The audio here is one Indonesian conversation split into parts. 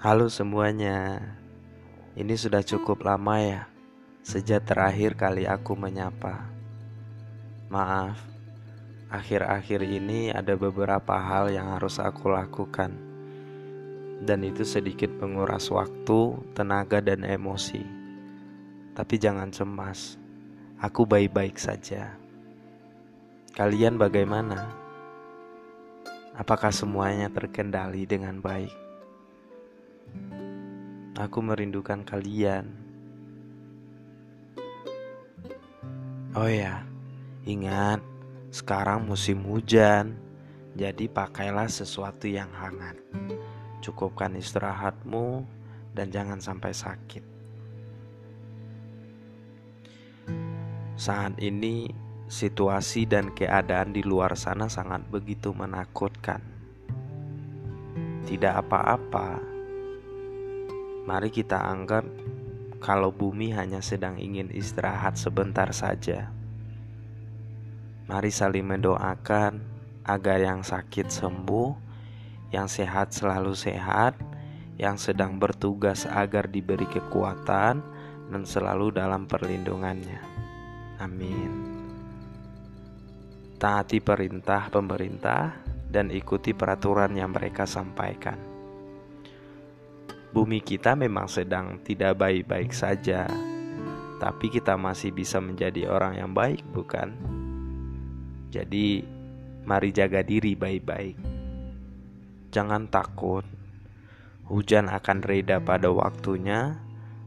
Halo semuanya, ini sudah cukup lama ya sejak terakhir kali aku menyapa. Maaf, akhir-akhir ini ada beberapa hal yang harus aku lakukan, dan itu sedikit menguras waktu, tenaga, dan emosi. Tapi jangan cemas, aku baik-baik saja. Kalian bagaimana? Apakah semuanya terkendali dengan baik? Aku merindukan kalian. Oh ya, ingat, sekarang musim hujan, jadi pakailah sesuatu yang hangat. Cukupkan istirahatmu dan jangan sampai sakit. Saat ini, situasi dan keadaan di luar sana sangat begitu menakutkan. Tidak apa-apa Mari kita anggap kalau bumi hanya sedang ingin istirahat sebentar saja. Mari saling mendoakan agar yang sakit sembuh, yang sehat selalu sehat, yang sedang bertugas agar diberi kekuatan dan selalu dalam perlindungannya. Amin. Taati perintah pemerintah dan ikuti peraturan yang mereka sampaikan bumi kita memang sedang tidak baik-baik saja, tapi kita masih bisa menjadi orang yang baik, bukan? Jadi, mari jaga diri baik-baik. Jangan takut, hujan akan reda pada waktunya,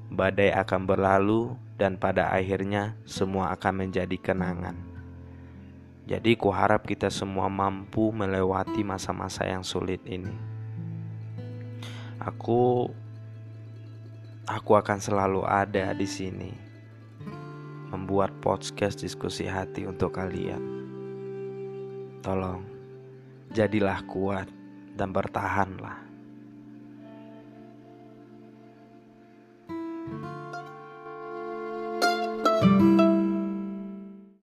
badai akan berlalu, dan pada akhirnya semua akan menjadi kenangan. Jadi, kuharap kita semua mampu melewati masa-masa yang sulit ini aku aku akan selalu ada di sini membuat podcast diskusi hati untuk kalian. Tolong jadilah kuat dan bertahanlah.